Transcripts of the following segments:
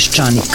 Peščanik.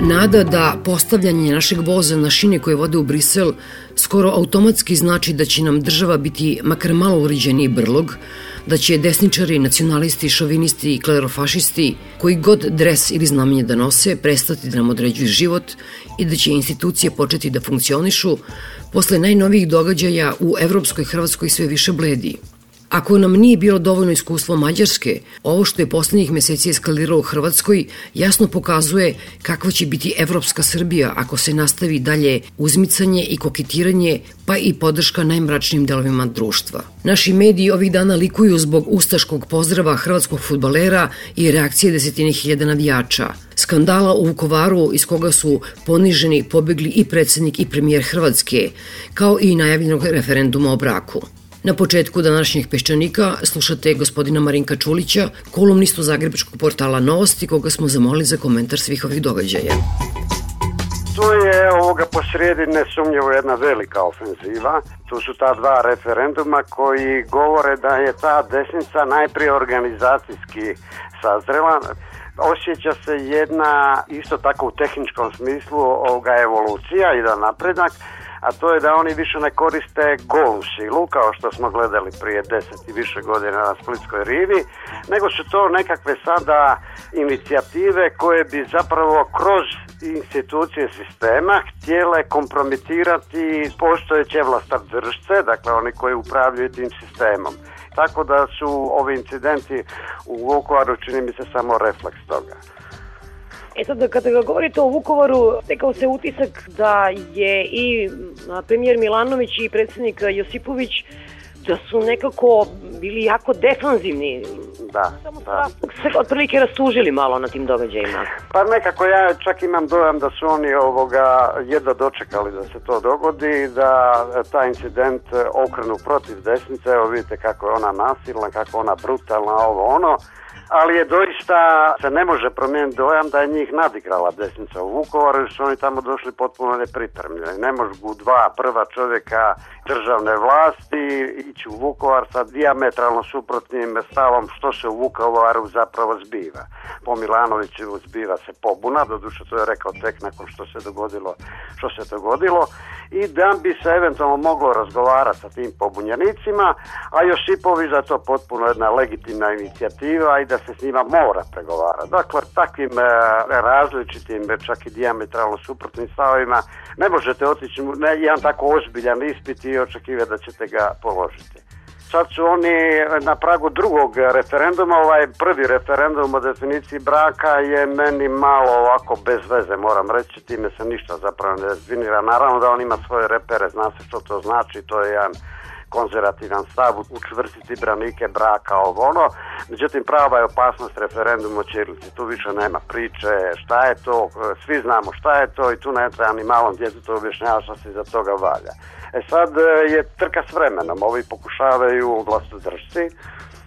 Nada da postavljanje našeg voza na šine koje vode u Brisel skoro automatski znači da će nam država biti makar malo uređeniji brlog, da će desničari, nacionalisti, šovinisti i klerofašisti, koji god dres ili znamenje da nose, prestati da nam određuju život i da će institucije početi da funkcionišu posle najnovijih događaja u Evropskoj Hrvatskoj sve više bledi. Ako nam nije bilo dovoljno iskustvo Mađarske, ovo što je poslednjih meseci eskaliralo u Hrvatskoj jasno pokazuje kakva će biti Evropska Srbija ako se nastavi dalje uzmicanje i koketiranje, pa i podrška najmračnijim delovima društva. Naši mediji ovih dana likuju zbog ustaškog pozdrava hrvatskog futbalera i reakcije desetine hiljada navijača. Skandala u Vukovaru iz koga su poniženi pobegli i predsednik i premijer Hrvatske, kao i najavljenog referenduma o braku. Na početku današnjih peščanika slušate gospodina Marinka Čulića, kolumnistu Zagrebačkog portala Novosti, koga smo zamolili za komentar svih ovih događaja. Tu je ovoga posrijedi nesumnjivo jedna velika ofenziva. Tu su ta dva referenduma koji govore da je ta desnica najprije organizacijski sazrela. Osjeća se jedna isto tako u tehničkom smislu ovoga evolucija da napredak a to je da oni više ne koriste golu silu, kao što smo gledali prije deset i više godina na Splitskoj rivi, nego su to nekakve sada inicijative koje bi zapravo kroz institucije sistema htjele kompromitirati postojeće vlastodržce, dakle oni koji upravljaju tim sistemom. Tako da su ovi incidenti u Vukovaru čini mi se samo refleks toga. E sad, kada govorite o Vukovaru, stekao se utisak da je i premijer Milanović i predsednik Josipović da su nekako bili jako defanzivni. Da, Samo su da. se otprilike rastužili malo na tim događajima. Pa nekako ja čak imam dojam da su oni ovoga jedva dočekali da se to dogodi, da taj incident okrenu protiv desnice, evo vidite kako je ona nasilna, kako ona brutalna, ovo ono, ali je doista, se ne može promijeniti dojam da je njih nadigrala desnica u Vukovaru jer su oni tamo došli potpuno nepripremljeni. Ne mogu dva prva čovjeka državne vlasti ići u Vukovar sa diametralno suprotnim stavom što se u Vukovaru zapravo zbiva. Po Milanoviću zbiva se pobuna, doduše to je rekao tek nakon što se dogodilo što se dogodilo i da bi se eventualno moglo razgovarati sa tim pobunjenicima, a Josipović da je to potpuno jedna legitimna inicijativa i da se s njima mora pregovarati. Dakle, takvim e, različitim, čak i diametralno suprotnim stavovima ne možete otići ne, jedan tako ozbiljan ispit i očekivati da ćete ga položiti. Sad su oni na pragu drugog referenduma, ovaj prvi referendum o definiciji braka je meni malo ovako bez veze, moram reći, time se ništa zapravo ne definira. Naravno da on ima svoje repere, zna se što to znači, to je jedan konzervativan stav, učvrstiti branike braka, ovo ono. Međutim, prava je opasnost referenduma o Čirlici. Tu više nema priče, šta je to, svi znamo šta je to i tu ne treba ni malom djetetu objašnjava šta se iza toga valja. E sad e, je trka s vremenom, ovi pokušavaju vlastodržci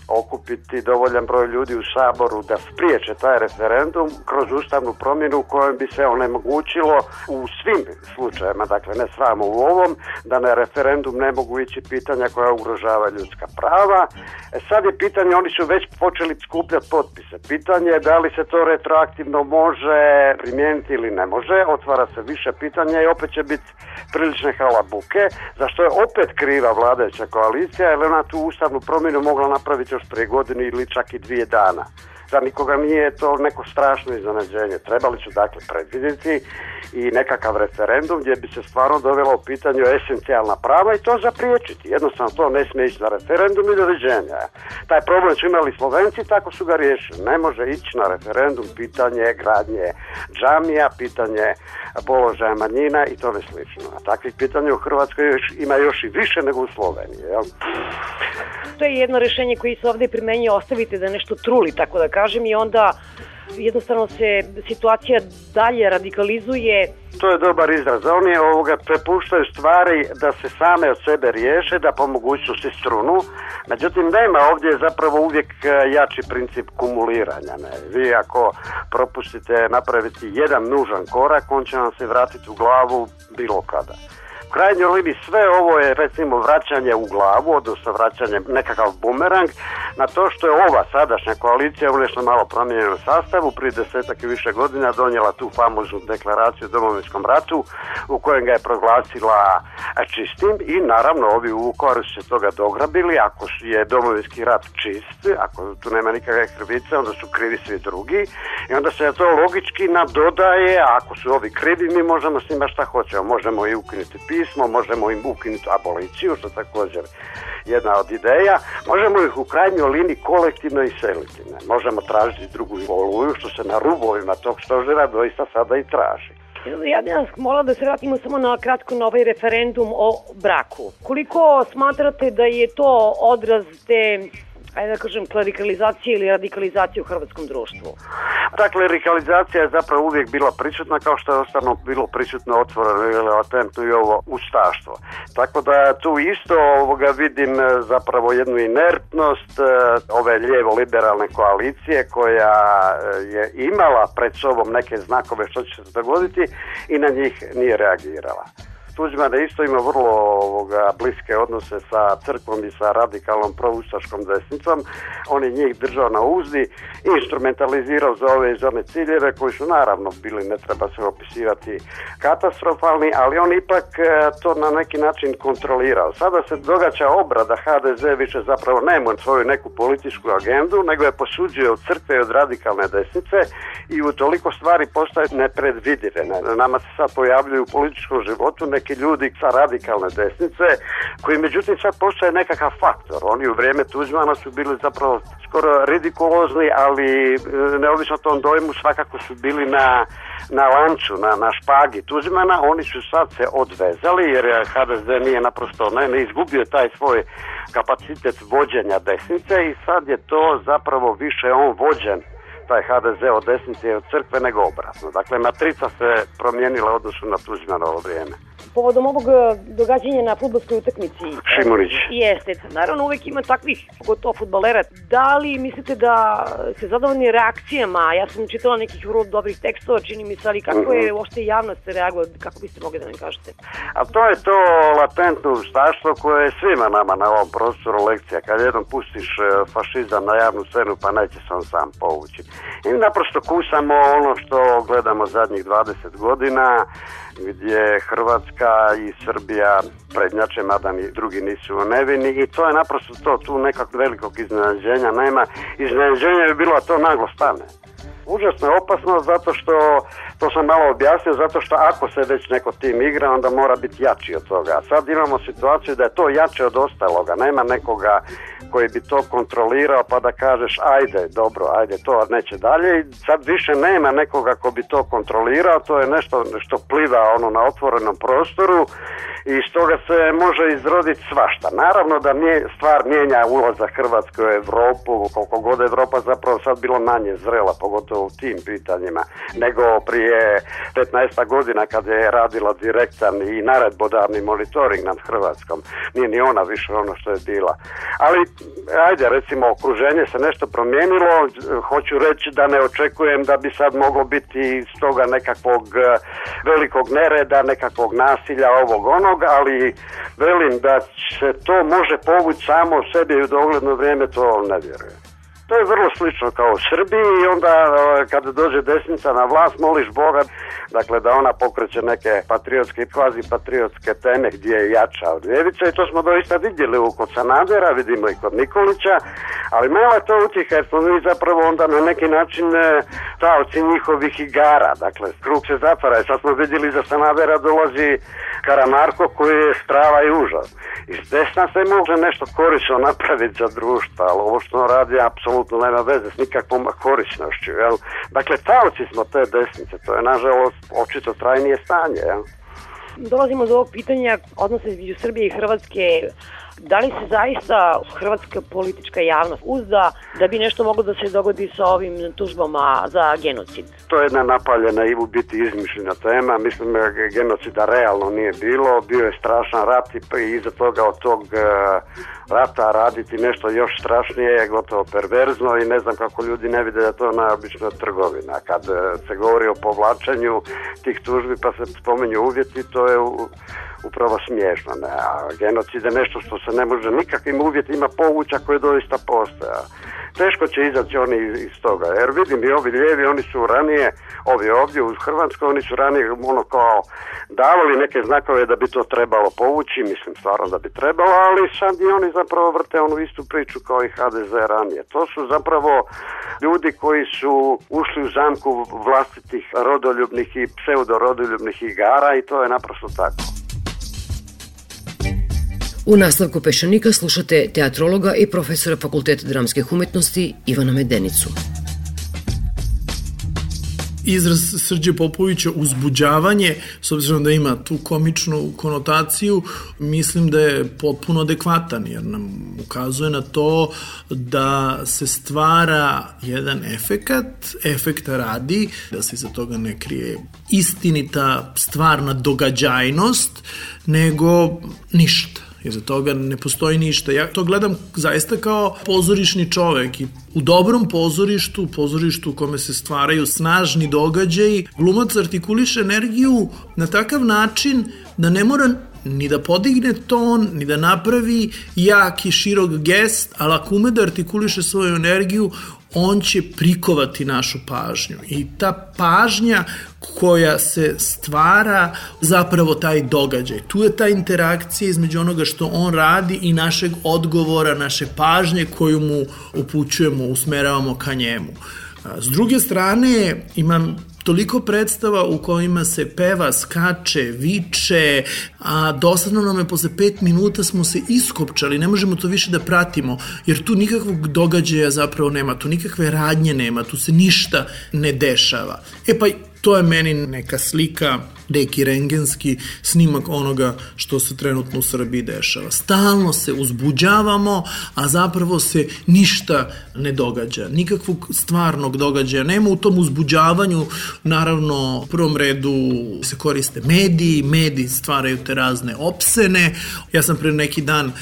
okupiti dovoljan broj ljudi u Saboru da spriječe taj referendum kroz ustavnu promjenu kojom bi se onemogućilo u svim slučajevima, dakle ne samo u ovom, da na referendum ne mogu ići pitanja koja ugrožava ljudska prava. E sad je pitanje, oni su već počeli skupljati potpise. Pitanje je da li se to retroaktivno može primijeniti ili ne može. Otvara se više pitanja i opet će biti prilične halabuke, zašto je opet kriva vladajuća koalicija, jer ona tu ustavnu promjenu mogla napraviti još prije godine ili čak i dvije dana. Za nikoga nije to neko strašno iznenađenje. Trebali su dakle predvidjeti i nekakav referendum gdje bi se stvarno dovelo u pitanju esencijalna prava i to zapriječiti. Jednostavno to ne smije ići na referendum i doviđenja. Taj problem su imali Slovenci, tako su ga riješili. Ne može ići na referendum pitanje gradnje džamija, pitanje položaja manjina i tome slično. A takvih pitanja u Hrvatskoj još, ima još i više nego u Sloveniji. Jel? To je jedno rešenje koji se ovde primenjuje, ostavite da nešto truli, tako da kažem, i onda jednostavno se situacija dalje radikalizuje. To je dobar izraz. Oni ovoga prepuštaju stvari da se same od sebe riješe, da po mogućnosti strunu. Međutim, nema ovdje zapravo uvijek e, jači princip kumuliranja. Ne? Vi ako propustite napraviti jedan nužan korak, on će vam se vratiti u glavu bilo kada krajnjoj liniji sve ovo je recimo vraćanje u glavu, odnosno vraćanje nekakav bumerang na to što je ova sadašnja koalicija u nešto malo promijenjenom sastavu prije desetak i više godina donijela tu famoznu deklaraciju o domovinskom ratu u kojem ga je proglasila čistim i naravno ovi u Vukovaru su se toga dograbili. Ako je domovinski rat čist, ako tu nema nikakve krivice, onda su krivi svi drugi. I onda se to logički nadodaje, a ako su ovi krivi mi možemo s njima šta hoćemo, možemo i ukinuti pismo, možemo im ukinuti aboliciju, što također jedna od ideja, možemo ih u krajnjoj liniji kolektivno iseliti. Ne? Možemo tražiti drugu voluju, što se na rubovima tog stožera doista sada i traži. Ja bih vas molila da se vratimo samo na kratko na ovaj referendum o braku. Koliko smatrate da je to odraz te ajde da kažem, klerikalizacije ili radikalizacije u hrvatskom društvu? Ta klerikalizacija je zapravo uvijek bila prisutna kao što je ostano bilo prisutno otvoreno ili latentno i ovo ustaštvo. Tako da tu isto ovoga vidim e, zapravo jednu inertnost e, ove lijevo-liberalne koalicije koja e, je imala pred sobom neke znakove što će se dogoditi i na njih nije reagirala. Tuđman isto ima vrlo ovoga, bliske odnose sa crkvom i sa radikalnom proustaškom desnicom. On je njih držao na uzdi i instrumentalizirao za ove izorne ciljeve koji su naravno bili, ne treba se opisivati, katastrofalni, ali on ipak e, to na neki način kontrolirao. Sada se događa obrada HDZ više zapravo nema svoju neku političku agendu, nego je posuđuje od crkve i od radikalne desnice i u toliko stvari postaje nepredvidive. Nama se sad pojavljuju u političkom životu neki neki ljudi sa radikalne desnice, koji međutim sad postaje nekakav faktor. Oni u vrijeme Tuđmana su bili zapravo skoro ridikulozni, ali e, neovisno tom dojmu svakako su bili na, na lanču, na, na špagi Tuđmana. Oni su sad se odvezali jer HDZ nije naprosto ne, ne izgubio taj svoj kapacitet vođenja desnice i sad je to zapravo više on vođen taj HDZ od desnice i od crkve nego obratno. Dakle, matrica se promijenila odnosu na Tuđmanovo vrijeme povodom ovog e, događanja na futbolskoj utakmici. Šimunić. Jeste. Naravno, uvek ima takvih, pogotovo futbalera. Da li mislite da se zadovoljni reakcijama, ja sam čitala nekih vrlo dobrih tekstova, čini mi se, ali kako je uopšte javnost reaguje, kako biste mogli da nam kažete? A to je to latentno ustaštvo koje je svima nama na ovom prostoru lekcija. Kad jednom pustiš e, fašizam na javnu scenu, pa neće se on sam povući. I naprosto kusamo ono što gledamo zadnjih 20 godina, gdje Hrvatska i Srbija prednjače, mada ni drugi nisu nevini i to je naprosto to, tu nekog velikog iznenađenja nema. Iznenađenje bi bilo to naglo stane. Užasno je opasno zato što, to sam malo objasnio, zato što ako se već neko tim igra, onda mora biti jači od toga. Sad imamo situaciju da je to jače od ostaloga, nema nekoga koji bi to kontrolirao pa da kažeš ajde, dobro, ajde, to neće dalje i sad više nema nekoga ko bi to kontrolirao, to je nešto što pliva ono na otvorenom prostoru i iz toga se može izroditi svašta. Naravno da nije stvar mijenja ulazak Hrvatske u Evropu, koliko god Evropa zapravo sad bilo manje zrela, pogotovo u tim pitanjima, nego prije 15 godina kad je radila direktan i naredbodavni monitoring nad Hrvatskom. Nije ni ona više ono što je bila. Ali ajde recimo okruženje se nešto promijenilo, hoću reći da ne očekujem da bi sad moglo biti iz toga nekakvog eh, velikog nereda, nekakvog nasilja, ovog onog, ali velim da se to može povući samo sebi u dogledno vrijeme, to ne vjerujem. To je vrlo slično kao u Srbiji i onda e, kada dođe desnica na vlast moliš Boga dakle da ona pokreće neke patriotske i kvazi patriotske teme gdje je jača od ljevice i to smo doista vidjeli u kod Sanadera, vidimo i kod Nikolića, ali malo je to utjeha jer smo mi zapravo onda na neki način e, taoci njihovih igara, dakle krug se zatvara i sad smo vidjeli za Sanadera dolazi Karamarko koji je strava i užas. I s desna se može nešto korisno napraviti za društvo, ali ovo što radi apsolutno nema veze s nikakvom korisnošću. Jel? Dakle, taoci smo te desnice, to je nažalost očito trajnije stanje. Jel? Dolazimo do ovog pitanja odnose između Srbije i Hrvatske Da li se zaista hrvatska politička javnost uzda da bi nešto moglo da se dogodi sa ovim tužbama za genocid? To je jedna napaljena i u biti izmišljena tema. Mislim da genocida realno nije bilo. Bio je strašan rat i iza toga od tog e, rata raditi nešto još strašnije je gotovo perverzno i ne znam kako ljudi ne vide da to je najobična trgovina. Kad e, se govori o povlačenju tih tužbi pa se spomenju uvjeti, to je upravo smiješno. Ne? A genocid je nešto što se ne može nikakvim uvjetima povući ako je doista postoja. Teško će izaći oni iz toga, jer vidim i ovi lijevi, oni su ranije, ovi ovdje u Hrvatskoj, oni su ranije ono kao davali neke znakove da bi to trebalo povući, mislim stvarno da bi trebalo, ali sad i oni zapravo vrte onu istu priču kao i HDZ ranije. To su zapravo ljudi koji su ušli u zamku vlastitih rodoljubnih i pseudorodoljubnih igara i to je naprosto tako. U nastavku Pešanika slušate teatrologa i profesora Fakulteta dramskih umetnosti Ivana Medenicu. Izraz Srđe Popovića uzbuđavanje, s obzirom da ima tu komičnu konotaciju, mislim da je potpuno adekvatan, jer nam ukazuje na to da se stvara jedan efekat, efekta radi, da se iza toga ne krije istinita stvarna događajnost, nego ništa Iza toga ne postoji ništa. Ja to gledam zaista kao pozorišni čovek i u dobrom pozorištu, pozorištu u kome se stvaraju snažni događaji, glumac artikuliše energiju na takav način da ne mora ni da podigne ton, ni da napravi jak i širok gest, ali ako ume da artikuliše svoju energiju, on će prikovati našu pažnju i ta pažnja koja se stvara zapravo taj događaj. Tu je ta interakcija između onoga što on radi i našeg odgovora, naše pažnje koju mu upućujemo, usmeravamo ka njemu. S druge strane, imam toliko predstava u kojima se peva, skače, viče, a dosadno nam je posle pet minuta smo se iskopčali, ne možemo to više da pratimo, jer tu nikakvog događaja zapravo nema, tu nikakve radnje nema, tu se ništa ne dešava. E pa to je meni neka slika neki rengenski snimak onoga što se trenutno u Srbiji dešava. Stalno se uzbuđavamo, a zapravo se ništa ne događa. Nikakvog stvarnog događaja nema u tom uzbuđavanju. Naravno, u prvom redu se koriste mediji, mediji stvaraju te razne opsene. Ja sam pre neki dan uh,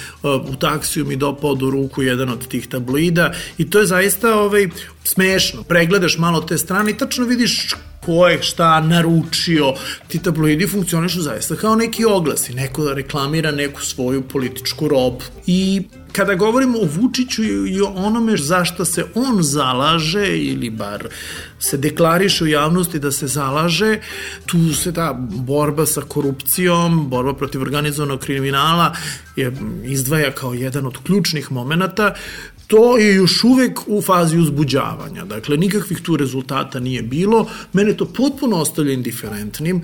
u taksiju mi dopao do ruku jedan od tih tabloida i to je zaista ovaj, smešno. Pregledaš malo te strane i tačno vidiš ko je šta naručio. Ti tabloidi funkcionišu zaista kao neki oglasi. Neko reklamira neku svoju političku robu. I kada govorimo o Vučiću i o onome zašto se on zalaže ili bar se deklariše u javnosti da se zalaže, tu se ta borba sa korupcijom, borba protiv organizovanog kriminala je izdvaja kao jedan od ključnih momenata to je još uvek u fazi uzbuđavanja. Dakle, nikakvih tu rezultata nije bilo. Mene to potpuno ostavlja indiferentnim.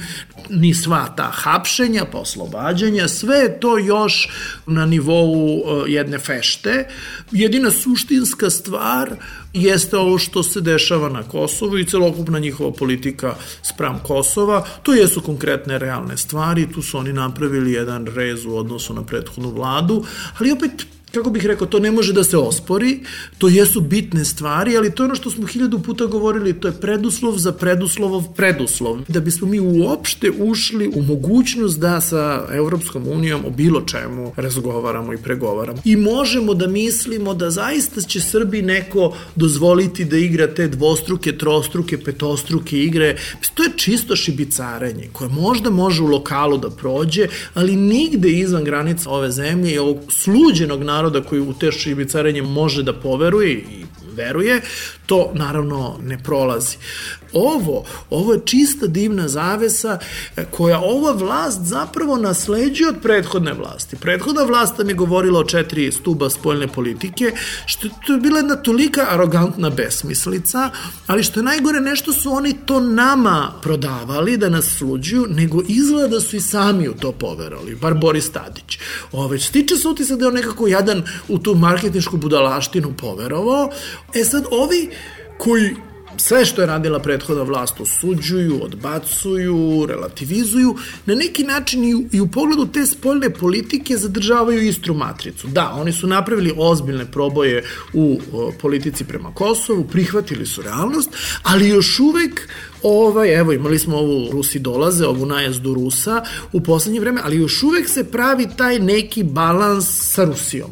Ni sva ta hapšenja, pa oslobađanja, sve je to još na nivou uh, jedne fešte. Jedina suštinska stvar jeste ovo što se dešava na Kosovu i celokupna njihova politika spram Kosova. To jesu konkretne realne stvari, tu su oni napravili jedan rez u odnosu na prethodnu vladu, ali opet kako bih rekao, to ne može da se ospori, to jesu bitne stvari, ali to je ono što smo hiljadu puta govorili, to je preduslov za preduslovov preduslov. Da bismo mi uopšte ušli u mogućnost da sa Evropskom unijom o bilo čemu razgovaramo i pregovaramo. I možemo da mislimo da zaista će Srbi neko dozvoliti da igra te dvostruke, trostruke, petostruke igre. To je čisto šibicarenje koje možda može u lokalu da prođe, ali nigde izvan granica ove zemlje i ovog sluđenog naroda naroda koji u te šibicarenje može da poveruje i veruje, to naravno ne prolazi. Ovo, ovo je čista divna zavesa e, koja ova vlast zapravo nasleđuje od prethodne vlasti. Prethodna vlast nam je govorila o četiri stuba spoljne politike, što to je bila jedna tolika arogantna besmislica, ali što je najgore, nešto su oni to nama prodavali da nas sluđuju, nego izgleda da su i sami u to poverali, bar Boris Tadić. Ove, stiče se utisak da je on nekako jadan u tu marketinšku budalaštinu poverovao. E sad, ovi koji sve što je radila prethodna vlast osuđuju, odbacuju, relativizuju, na neki način i u, i u pogledu te spoljne politike zadržavaju istru matricu. Da, oni su napravili ozbiljne proboje u o, politici prema Kosovu, prihvatili su realnost, ali još uvek ovaj, evo imali smo ovu Rusi dolaze, ovu najazdu Rusa u poslednje vreme, ali još uvek se pravi taj neki balans sa Rusijom.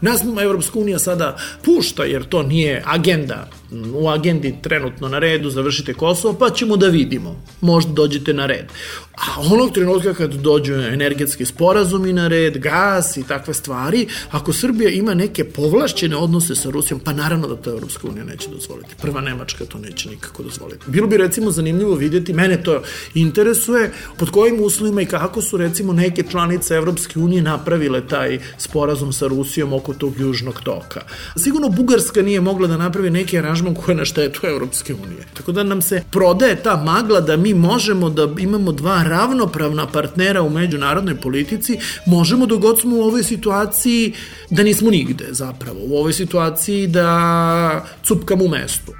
Nas Evropska unija sada pušta, jer to nije agenda u agendi trenutno na redu, završite Kosovo, pa ćemo da vidimo. Možda dođete na red. A onog trenutka kad dođu energetski sporazumi na red, gas i takve stvari, ako Srbija ima neke povlašćene odnose sa Rusijom, pa naravno da to Evropska unija neće dozvoliti. Prva Nemačka to neće nikako dozvoliti. Bilo bi recimo zanimljivo vidjeti, mene to interesuje, pod kojim uslovima i kako su recimo neke članice Evropske unije napravile taj sporazum sa Rusijom oko tog južnog toka. Sigurno Bugarska nije mogla da napravi neki aranžman koji je na štetu Evropske unije. Tako da nam se prodaje ta magla da mi možemo da imamo dva ravnopravna partnera u međunarodnoj politici, možemo dok god smo u ovoj situaciji da nismo nigde zapravo, u ovoj situaciji da cupkamo u mestu.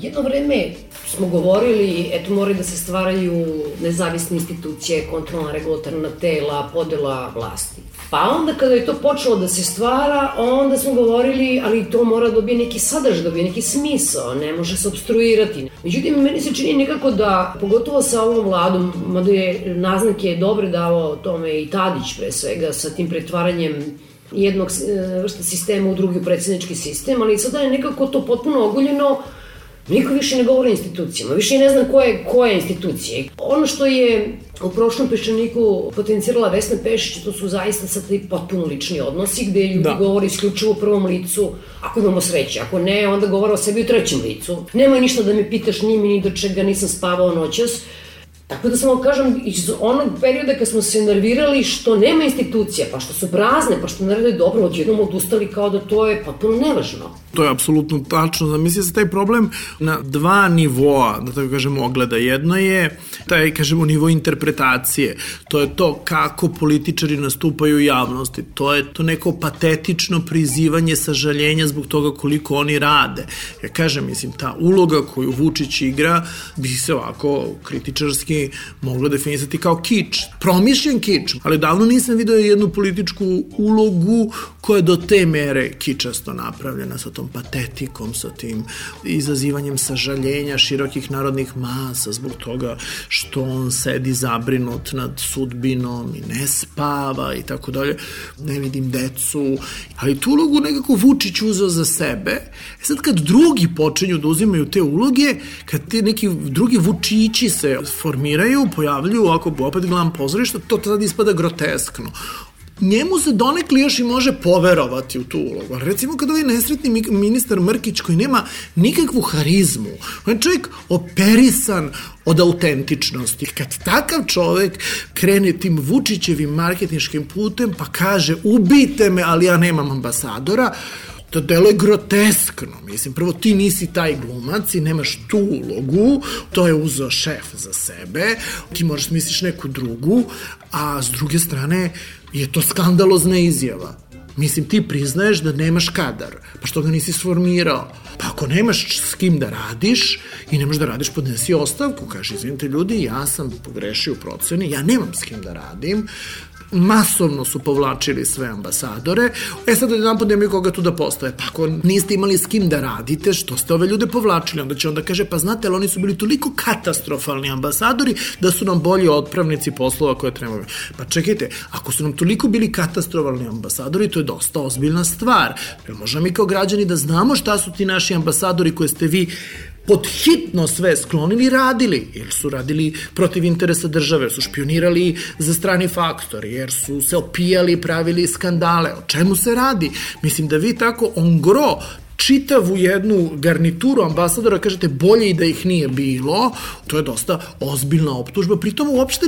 Jedno vreme smo govorili, eto moraju da se stvaraju nezavisne institucije, kontrolna regulatorna tela, podela vlasti. Pa onda kada je to počelo da se stvara, onda smo govorili, ali to mora da dobije neki sadržaj, da dobije neki smisao, ne može se obstruirati. Međutim, meni se čini nekako da, pogotovo sa ovom vladom, mada je naznake dobre dao tome i Tadić pre svega, sa tim pretvaranjem jednog e, vrsta sistema u drugi predsjednički sistem, ali sada je nekako to potpuno oguljeno Niko više ne govori o institucijama, više ne znam koje, koje institucije. Ono što je u prošlom peščaniku potencirala Vesna Pešić, to su zaista sad ti potpuno lični odnosi, gde ljudi da. govori isključivo u prvom licu, ako imamo sreće, ako ne, onda govore o sebi u trećem licu. Nemoj ništa da me pitaš ni mi ni do čega, nisam spavao noćas. Tako da samo kažem, iz onog perioda kad smo se nervirali što nema institucija, pa što su prazne, pa što ne rade dobro, odjednom odustali kao da to je potpuno nevažno. To je apsolutno tačno. Zamisli se taj problem na dva nivoa, da tako kažemo, ogleda. Jedno je taj, kažemo, nivo interpretacije. To je to kako političari nastupaju u javnosti. To je to neko patetično prizivanje sažaljenja zbog toga koliko oni rade. Ja kažem, mislim, ta uloga koju Vučić igra bi se ovako kritičarski mogla definisati kao kič. Promišljen kič, ali davno nisam video jednu političku ulogu koja je do te mere kičasto napravljena sa tom patetikom, sa tim izazivanjem sažaljenja širokih narodnih masa zbog toga što on sedi zabrinut nad sudbinom i ne spava i tako dalje. Ne vidim decu, ali tu ulogu nekako Vučić uzeo za sebe. E sad kad drugi počinju da uzimaju te uloge, kad te neki drugi Vučići se formiraju, pojavljuju, ako opet gledam pozorišta, to tada ispada groteskno njemu se donekli još i može poverovati u tu ulogu. Recimo kad ovaj nesretni ministar Mrkić koji nema nikakvu harizmu, on je čovjek operisan od autentičnosti. Kad takav čovek krene tim Vučićevim marketinškim putem pa kaže ubijte me, ali ja nemam ambasadora, to delo je groteskno. Mislim, prvo ti nisi taj glumac i nemaš tu ulogu, to je uzeo šef za sebe, ti da misliš neku drugu, a s druge strane je to skandalozna izjava. Mislim, ti priznaješ da nemaš kadar, pa što ga nisi sformirao? Pa ako nemaš s kim da radiš i nemaš da radiš, podnesi ostavku, kaže, izvinite ljudi, ja sam pogrešio u proceni, ja nemam s kim da radim, masovno su povlačili sve ambasadore. E sad jedan put nemaju koga tu da postoje. Pa ako niste imali s kim da radite, što ste ove ljude povlačili? Onda će onda kaže, pa znate, ali oni su bili toliko katastrofalni ambasadori da su nam bolji otpravnici poslova koje trebaju. Pa čekajte, ako su nam toliko bili katastrofalni ambasadori, to je dosta ozbiljna stvar. Jer možemo mi kao građani da znamo šta su ti naši ambasadori koje ste vi pod hitno sve sklonili radili, jer su radili protiv interesa države, su špionirali za strani faktori, jer su se opijali, pravili skandale. O čemu se radi? Mislim da vi tako on gro čitavu jednu garnituru ambasadora, kažete bolje i da ih nije bilo, to je dosta ozbiljna optužba, pritom uopšte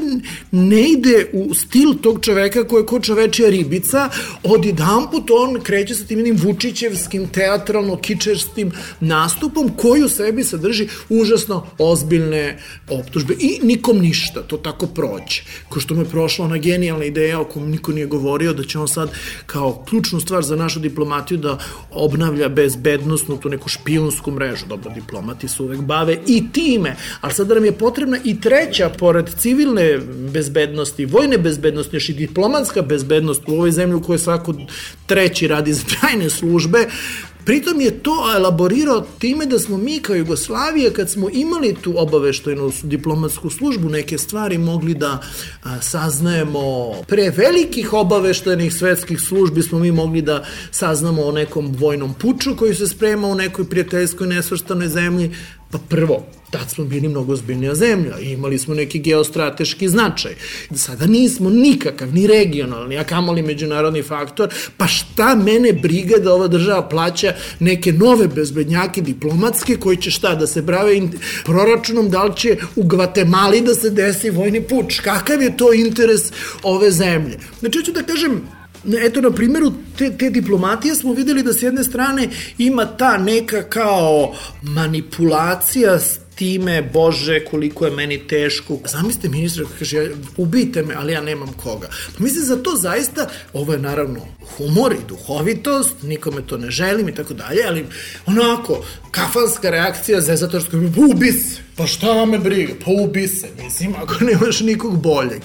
ne ide u stil tog čoveka koji je ko čovečija ribica, od jedan put on kreće sa tim jednim Vučićevskim teatralno kičerstim nastupom koji u sebi sadrži užasno ozbiljne optužbe. I nikom ništa, to tako proće. Ko što mu je prošla ona genijalna ideja o kom niko nije govorio da će on sad kao ključnu stvar za našu diplomatiju da obnavlja bez bezbednostnu, tu neku špijunsku mrežu. Dobro, diplomati se uvek bave i time, ali sada nam je potrebna i treća, pored civilne bezbednosti, vojne bezbednosti, još i diplomatska bezbednost u ovoj zemlji u kojoj svako treći radi za tajne službe, Pritom je to elaborirao time da smo mi kao Jugoslavija kad smo imali tu obaveštojnu diplomatsku službu neke stvari mogli da a, saznajemo. Pre velikih obaveštajnih svetskih službi smo mi mogli da saznamo o nekom vojnom puču koji se sprema u nekoj prijateljskoj nesvrstanoj zemlji Pa prvo, tad smo bili mnogo zbiljnija zemlja i imali smo neki geostrateški značaj. Sada nismo nikakav, ni regionalni, a kamoli međunarodni faktor, pa šta mene briga da ova država plaća neke nove bezbednjake diplomatske koji će šta da se brave proračunom, da li će u Gvatemali da se desi vojni puč, kakav je to interes ove zemlje. Znači, ću da kažem, eto na primjeru te, te diplomatije smo videli da s jedne strane ima ta neka kao manipulacija s time, bože, koliko je meni teško. Zamislite ministra koji kaže, ubijte me, ali ja nemam koga. Pa mislim, za to zaista, ovo je naravno humor i duhovitost, nikome to ne želim i tako dalje, ali onako, kafanska reakcija zezatorska, ubi se, pa šta me briga, pa ubi se, mislim, ako nemaš nikog boljeg.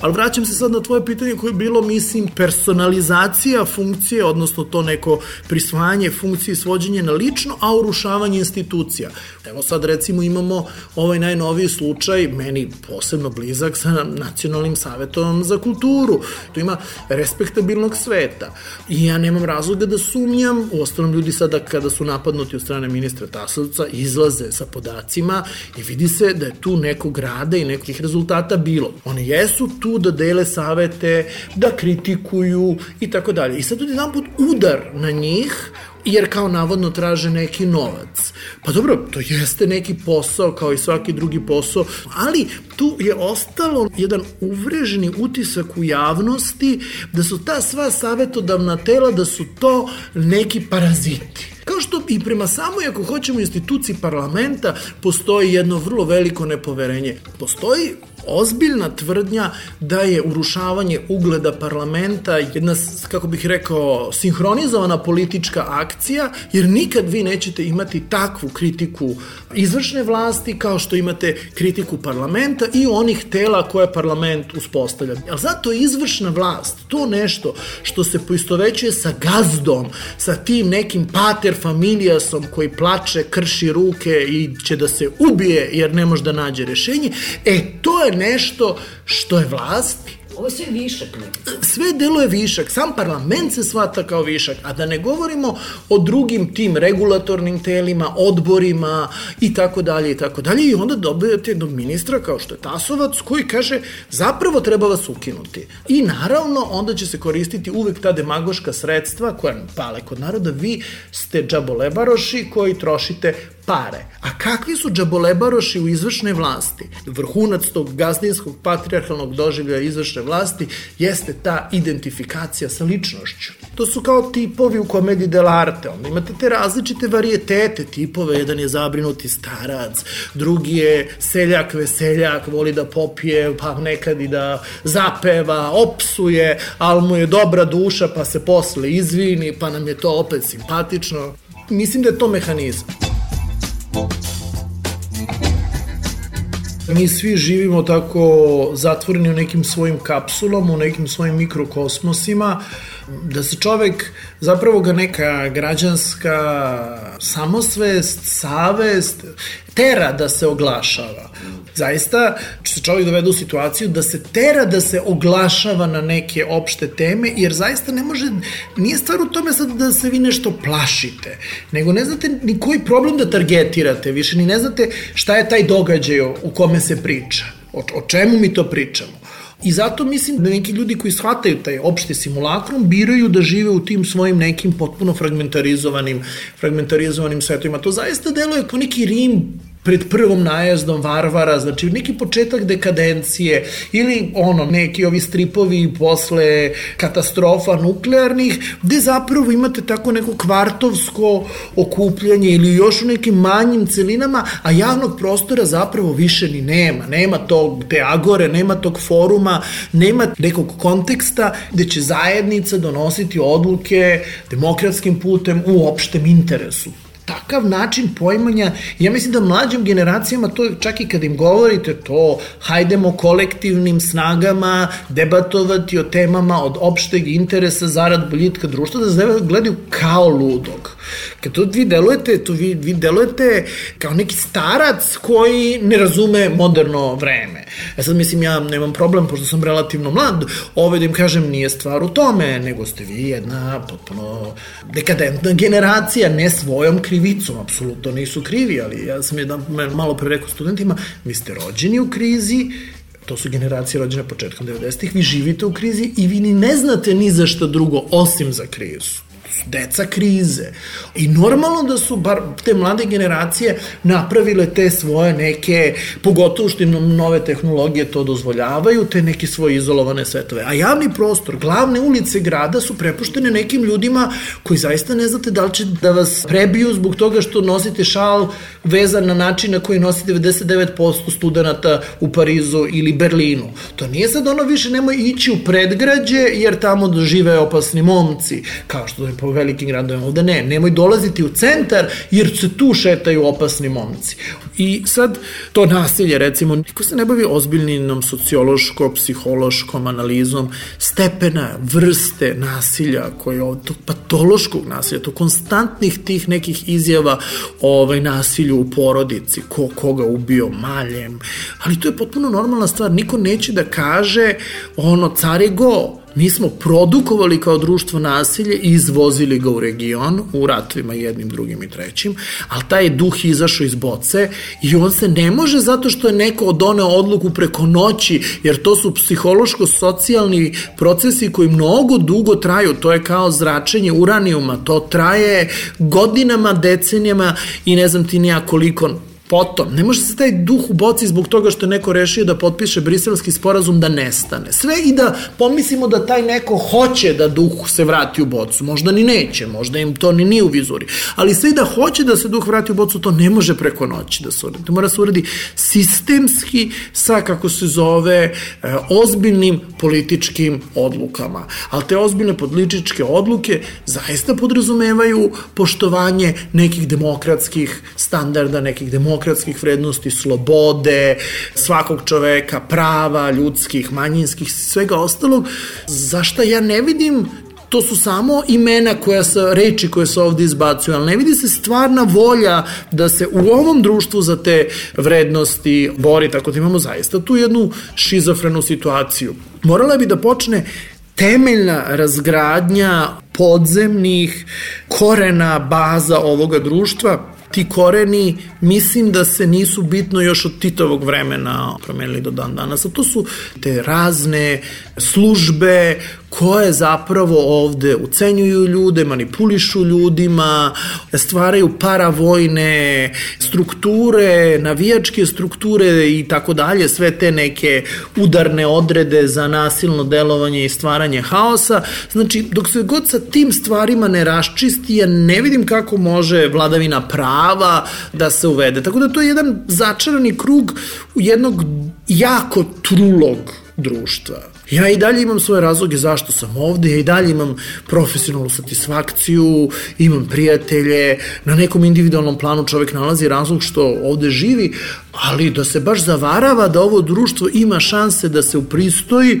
Ali vraćam se sad na tvoje pitanje koje je bilo, mislim, personalizacija funkcije, odnosno to neko prisvajanje funkcije i svođenje na lično, a urušavanje institucija. Evo sad recimo imamo ovaj najnoviji slučaj, meni posebno blizak sa Nacionalnim savetom za kulturu. Tu ima respektabilnog sveta. I ja nemam razloga da sumnjam, u ostalom ljudi sada kada su napadnuti od strane ministra Tasovca izlaze sa podacima i vidi se da je tu nekog rada i nekih rezultata bilo. One jesu tu da dele savete, da kritikuju i tako dalje. I sad jedan put udar na njih jer kao navodno traže neki novac. Pa dobro, to jeste neki posao kao i svaki drugi posao, ali tu je ostalo jedan uvreženi utisak u javnosti da su ta sva savetodavna tela, da su to neki paraziti. Kao što i prema samoj, ako hoćemo, instituciji parlamenta, postoji jedno vrlo veliko nepoverenje. Postoji ozbiljna tvrdnja da je urušavanje ugleda parlamenta jedna, kako bih rekao, sinhronizovana politička akcija, jer nikad vi nećete imati takvu kritiku izvršne vlasti kao što imate kritiku parlamenta i onih tela koje parlament uspostavlja. Ali zato izvršna vlast, to nešto što se poistovećuje sa gazdom, sa tim nekim pater familijasom koji plače, krši ruke i će da se ubije jer ne može da nađe rešenje, e to je nešto što je vlast. Ovo je sve višak. Sve deluje višak, sam parlament se svata kao višak, a da ne govorimo o drugim tim regulatornim telima, odborima i tako dalje i tako dalje. I onda dobijete jednog ministra kao što je Tasovac koji kaže zapravo treba vas ukinuti. I naravno onda će se koristiti uvek ta demagoška sredstva koja pale kod naroda, vi ste džabolebaroši koji trošite pare. A kakvi su džabolebaroši u izvršnoj vlasti? Vrhunac tog gazdinskog patriarhalnog doživlja izvršne vlasti jeste ta identifikacija sa ličnošću. To su kao tipovi u komediji dell'arte. Onda imate te različite varijetete tipove. Jedan je zabrinuti starac, drugi je seljak, veseljak, voli da popije, pa nekad i da zapeva, opsuje, ali mu je dobra duša, pa se posle izvini, pa nam je to opet simpatično. Mislim da je to mehanizam. Mi svi živimo tako zatvoreni u nekim svojim kapsulama, u nekim svojim mikrokosmosima, da se čovek zapravo ga neka građanska samosvest, savest tera da se oglašava. Zaista se čovjek dovede u situaciju da se tera da se oglašava na neke opšte teme, jer zaista ne može, nije stvar u tome sad da se vi nešto plašite, nego ne znate ni koji problem da targetirate, više ni ne znate šta je taj događaj u kome se priča, o, o čemu mi to pričamo. I zato mislim da neki ljudi koji shvataju taj opšti simulakrum biraju da žive u tim svojim nekim potpuno fragmentarizovanim, fragmentarizovanim svetovima. To zaista deluje kao neki Rim pred prvom najezdom Varvara, znači neki početak dekadencije ili ono, neki ovi stripovi posle katastrofa nuklearnih, gde zapravo imate tako neko kvartovsko okupljanje ili još u nekim manjim celinama, a javnog prostora zapravo više ni nema. Nema tog, te agore, nema tog foruma, nema nekog konteksta gde će zajednica donositi odluke demokratskim putem u opštem interesu takav način pojmanja, ja mislim da mlađim generacijama to čak i kad im govorite to, hajdemo kolektivnim snagama debatovati o temama od opšteg interesa zarad boljitka društva, da gledaju kao ludog. Kad to vi delujete, to vi, vi delujete kao neki starac koji ne razume moderno vreme. E sad mislim, ja nemam problem, pošto sam relativno mlad, ove da im kažem, nije stvar u tome, nego ste vi jedna potpuno dekadentna generacija, ne svojom krivicom, apsolutno nisu krivi, ali ja sam jedan malo pre rekao studentima, vi ste rođeni u krizi, to su generacije rođene početkom 90-ih, vi živite u krizi i vi ni ne znate ni za šta drugo osim za krizu deca krize. I normalno da su bar te mlade generacije napravile te svoje neke, pogotovo što im nove tehnologije to dozvoljavaju, te neke svoje izolovane svetove. A javni prostor, glavne ulice grada su prepuštene nekim ljudima koji zaista ne znate da li će da vas prebiju zbog toga što nosite šal vezan na način na koji nosi 99% studenta u Parizu ili Berlinu. To nije sad ono više nemoj ići u predgrađe jer tamo žive opasni momci, kao što je po velikim gradovima. Ovde ne, nemoj dolaziti u centar jer se tu šetaju opasni momci. I sad to nasilje, recimo, niko se ne bavi ozbiljnim sociološko-psihološkom analizom stepena, vrste nasilja, koje je tog patološkog nasilja, to konstantnih tih nekih izjava o ovaj, nasilju u porodici, ko koga ubio maljem, ali to je potpuno normalna stvar, niko neće da kaže ono, care go, Mi smo produkovali kao društvo nasilje i izvozili ga u region, u ratovima jednim, drugim i trećim, ali taj duh izašao iz boce i on se ne može zato što je neko odoneo odluku preko noći, jer to su psihološko-socijalni procesi koji mnogo dugo traju, to je kao zračenje uranijuma, to traje godinama, decenijama i ne znam ti nija koliko Potom, ne može se taj duh u boci zbog toga što je neko rešio da potpiše briselski sporazum da nestane. Sve i da pomislimo da taj neko hoće da duh se vrati u bocu. Možda ni neće, možda im to ni nije u vizuri. Ali sve i da hoće da se duh vrati u bocu, to ne može preko noći da se uradi. To mora se uradi sistemski sa, kako se zove, e, ozbiljnim političkim odlukama. Ali te ozbiljne političke odluke zaista podrazumevaju poštovanje nekih demokratskih standarda, nekih demokratskih demokratskih vrednosti, slobode, svakog čoveka, prava, ljudskih, manjinskih, svega ostalog, zašto ja ne vidim to su samo imena koja sa reči koje se ovde izbacuju, ali ne vidi se stvarna volja da se u ovom društvu za te vrednosti bori, tako da imamo zaista tu jednu šizofrenu situaciju. Morala bi da počne temeljna razgradnja podzemnih korena baza ovoga društva ti koreni mislim da se nisu bitno još od Titovog vremena promenili do dan danas. A to su te razne službe koje zapravo ovde ucenjuju ljude, manipulišu ljudima, stvaraju paravojne strukture, navijačke strukture i tako dalje, sve te neke udarne odrede za nasilno delovanje i stvaranje haosa. Znači, dok se god sa tim stvarima ne raščisti, ja ne vidim kako može vladavina prava da se uvede. Tako da to je jedan začarani krug jednog jako trulog društva. Ja i dalje imam svoje razloge zašto sam ovde, ja i dalje imam profesionalnu satisfakciju, imam prijatelje, na nekom individualnom planu čovek nalazi razlog što ovde živi, ali da se baš zavarava da ovo društvo ima šanse da se upristoji,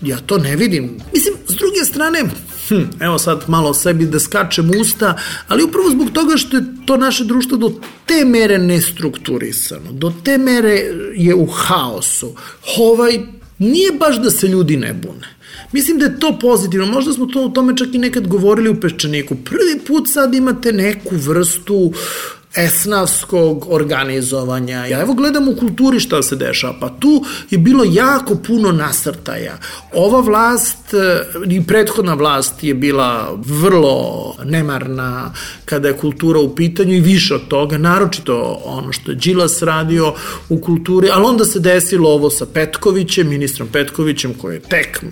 ja to ne vidim. Mislim, s druge strane, hm, evo sad malo sebi da skačem usta, ali upravo zbog toga što je to naše društvo do te mere nestrukturisano, do te mere je u haosu. Ovaj, nije baš da se ljudi ne bune. Mislim da je to pozitivno, možda smo to o tome čak i nekad govorili u Peščaniku. Prvi put sad imate neku vrstu esnavskog organizovanja. Ja evo gledam u kulturi šta se dešava, pa tu je bilo jako puno nasrtaja. Ova vlast e, i prethodna vlast je bila vrlo nemarna kada je kultura u pitanju i više od toga, naročito ono što je Đilas radio u kulturi, ali onda se desilo ovo sa Petkovićem, ministrom Petkovićem koji je tek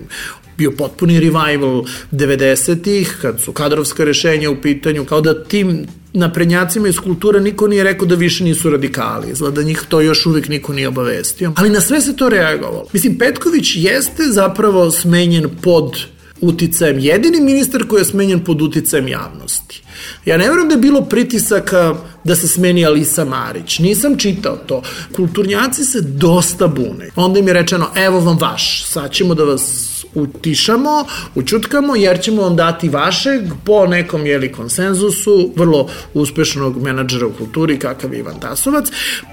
bio potpuni revival 90-ih, kad su kadrovska rešenja u pitanju, kao da tim naprednjacima iz kulture niko nije rekao da više nisu radikali, izgleda da njih to još uvek niko nije obavestio. Ali na sve se to reagovalo. Mislim, Petković jeste zapravo smenjen pod uticajem, jedini ministar koji je smenjen pod uticajem javnosti. Ja ne verujem da je bilo pritisaka da se smeni Alisa Marić. Nisam čitao to. Kulturnjaci se dosta bune. Onda im je rečeno, evo vam vaš, sad ćemo da vas utišamo, učutkamo, jer ćemo vam dati vašeg po nekom jeli konsenzusu, vrlo uspešnog menadžera u kulturi kakav je Ivan Tasovac,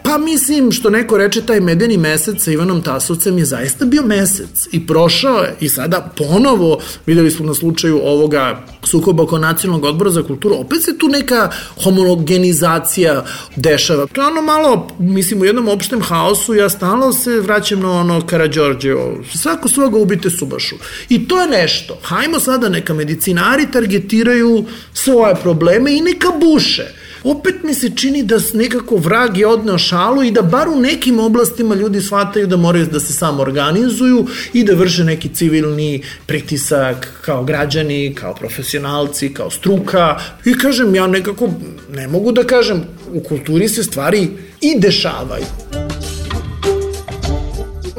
pa mislim što neko reče taj medeni mesec sa Ivanom Tasovcem je zaista bio mesec i prošao je i sada ponovo videli smo na slučaju ovoga sukoba oko nacionalnog odbora za kulturu, opet se tu neka homogenizacija dešava. To je ono malo, mislim, u jednom opštem haosu, ja stalno se vraćam na ono Karadžorđevo, svako svoga ubite subašu. I to je nešto. Hajmo sada neka medicinari targetiraju svoje probleme i neka buše opet mi se čini da nekako vrag je odneo šalu i da bar u nekim oblastima ljudi shvataju da moraju da se samo organizuju i da vrše neki civilni pritisak kao građani, kao profesionalci, kao struka. I kažem, ja nekako ne mogu da kažem, u kulturi se stvari i dešavaju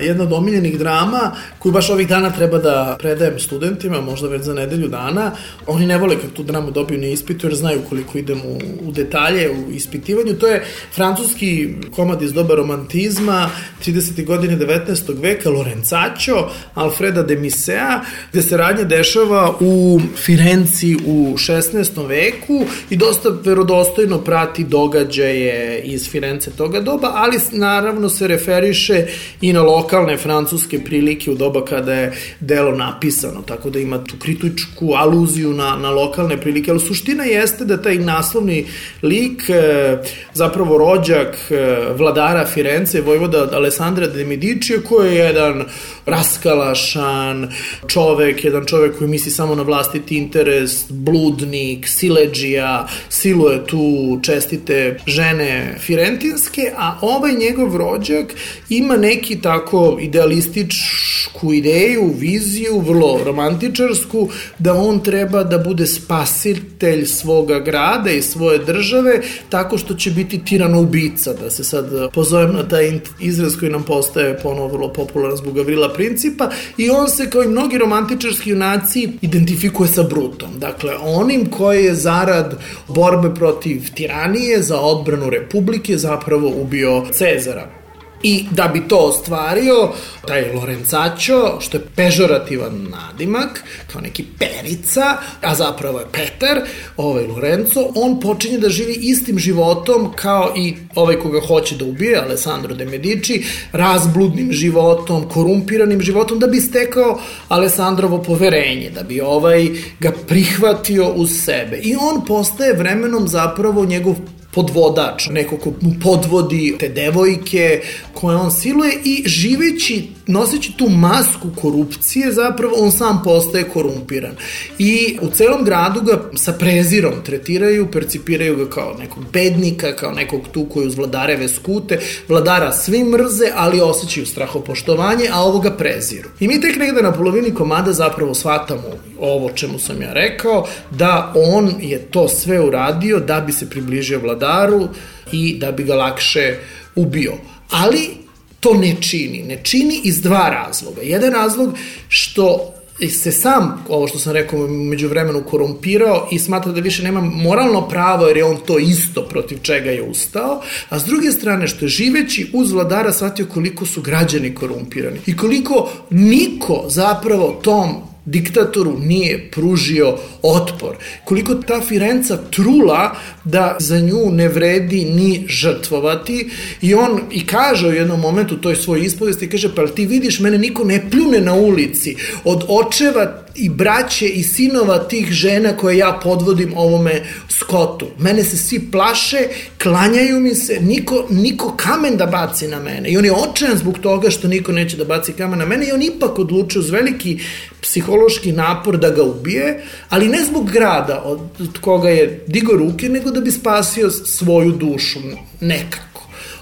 jedna od omiljenih drama koju baš ovih dana treba da predajem studentima, možda već za nedelju dana. Oni ne vole kad tu dramu dobiju na ispitu jer znaju koliko idem u, u detalje, u ispitivanju. To je francuski komad iz doba romantizma, 30. godine 19. veka, Lorenzaccio, Alfreda de Misea, gde se radnja dešava u Firenci u 16. veku i dosta verodostojno prati događaje iz Firence toga doba, ali naravno se referiše i na lokal lokalne francuske prilike u doba kada je delo napisano, tako da ima tu kritičku aluziju na, na lokalne prilike, ali suština jeste da taj naslovni lik, e, zapravo rođak e, vladara Firence, vojvoda Alessandra de Medici, koji je jedan raskalašan čovek, jedan čovek koji misli samo na vlastiti interes, bludnik, sileđija, siluje tu čestite žene firentinske, a ovaj njegov rođak ima neki tako idealističku ideju, viziju, vrlo romantičarsku, da on treba da bude spasitelj svoga grada i svoje države tako što će biti tirano ubica, da se sad pozovem na taj izraz koji nam postaje ponovo vrlo popularan zbog Gavrila Principa i on se kao i mnogi romantičarski junaci identifikuje sa Brutom. Dakle, onim koji je zarad borbe protiv tiranije za odbranu republike zapravo ubio Cezara. I da bi to ostvario, taj Lorenzaccio, što je pežorativan nadimak, kao neki perica, a zapravo je Peter, ovaj Lorenzo, on počinje da živi istim životom kao i ovaj koga hoće da ubije, Alessandro de Medici, razbludnim životom, korumpiranim životom, da bi stekao Alessandrovo poverenje, da bi ovaj ga prihvatio uz sebe. I on postaje vremenom zapravo njegov podvodač, neko ko mu podvodi te devojke koje on siluje i živeći, noseći tu masku korupcije, zapravo on sam postaje korumpiran. I u celom gradu ga sa prezirom tretiraju, percipiraju ga kao nekog bednika, kao nekog tu koji uz vladareve skute, vladara svi mrze, ali osjećaju strahopoštovanje, a ovoga preziru. I mi tek negde na polovini komada zapravo shvatamo ovo čemu sam ja rekao, da on je to sve uradio da bi se približio vladaru i da bi ga lakše ubio. Ali to ne čini. Ne čini iz dva razloga. Jedan razlog što se sam, ovo što sam rekao, među vremenu korumpirao i smatra da više nema moralno pravo jer je on to isto protiv čega je ustao, a s druge strane što je živeći uz vladara shvatio koliko su građani korumpirani i koliko niko zapravo tom diktatoru nije pružio otpor. Koliko ta Firenca trula da za nju ne vredi ni žrtvovati i on i kaže u jednom momentu toj svoj ispovesti, kaže pa ti vidiš mene niko ne pljune na ulici od očeva i braće i sinova tih žena koje ja podvodim ovome skotu. Mene se svi plaše, klanjaju mi se, niko, niko kamen da baci na mene. I on je očajan zbog toga što niko neće da baci kamen na mene i on ipak odlučio uz veliki psihološki napor da ga ubije, ali ne zbog grada od, od koga je digo ruke, nego da bi spasio svoju dušu nekako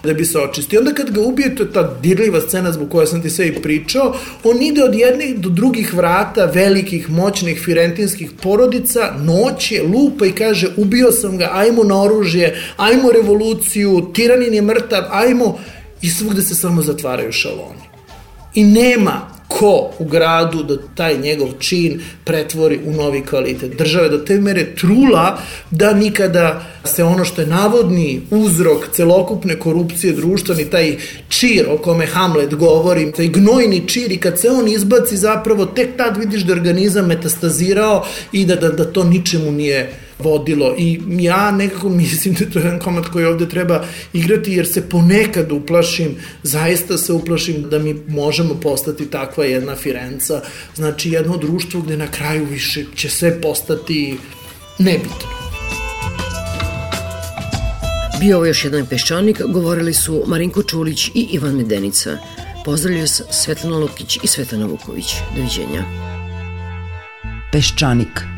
da bi se očistio. Onda kad ga ubije, to je ta dirljiva scena zbog koja sam ti sve i pričao, on ide od jednih do drugih vrata velikih, moćnih firentinskih porodica, noće, lupa i kaže ubio sam ga, ajmo na oružje, ajmo revoluciju, tiranin je mrtav, ajmo i svugde se samo zatvaraju šaloni. I nema ko u gradu da taj njegov čin pretvori u novi kvalitet. Država je do te mere trula da nikada se ono što je navodni uzrok celokupne korupcije društva, ni taj čir o kome Hamlet govori, taj gnojni čir i kad se on izbaci zapravo tek tad vidiš da organizam metastazirao i da, da, da to ničemu nije vodilo i ja nekako mislim da to je jedan komad koji ovde treba igrati jer se ponekad uplašim, zaista se uplašim da mi možemo postati takva jedna Firenca, znači jedno društvo gde na kraju više će sve postati nebitno. Bio ovo još jedan peščanik, govorili su Marinko Čulić i Ivan Medenica. Pozdravljaju se Svetlana Lukić i Svetlana Vuković. Doviđenja. Peščanik –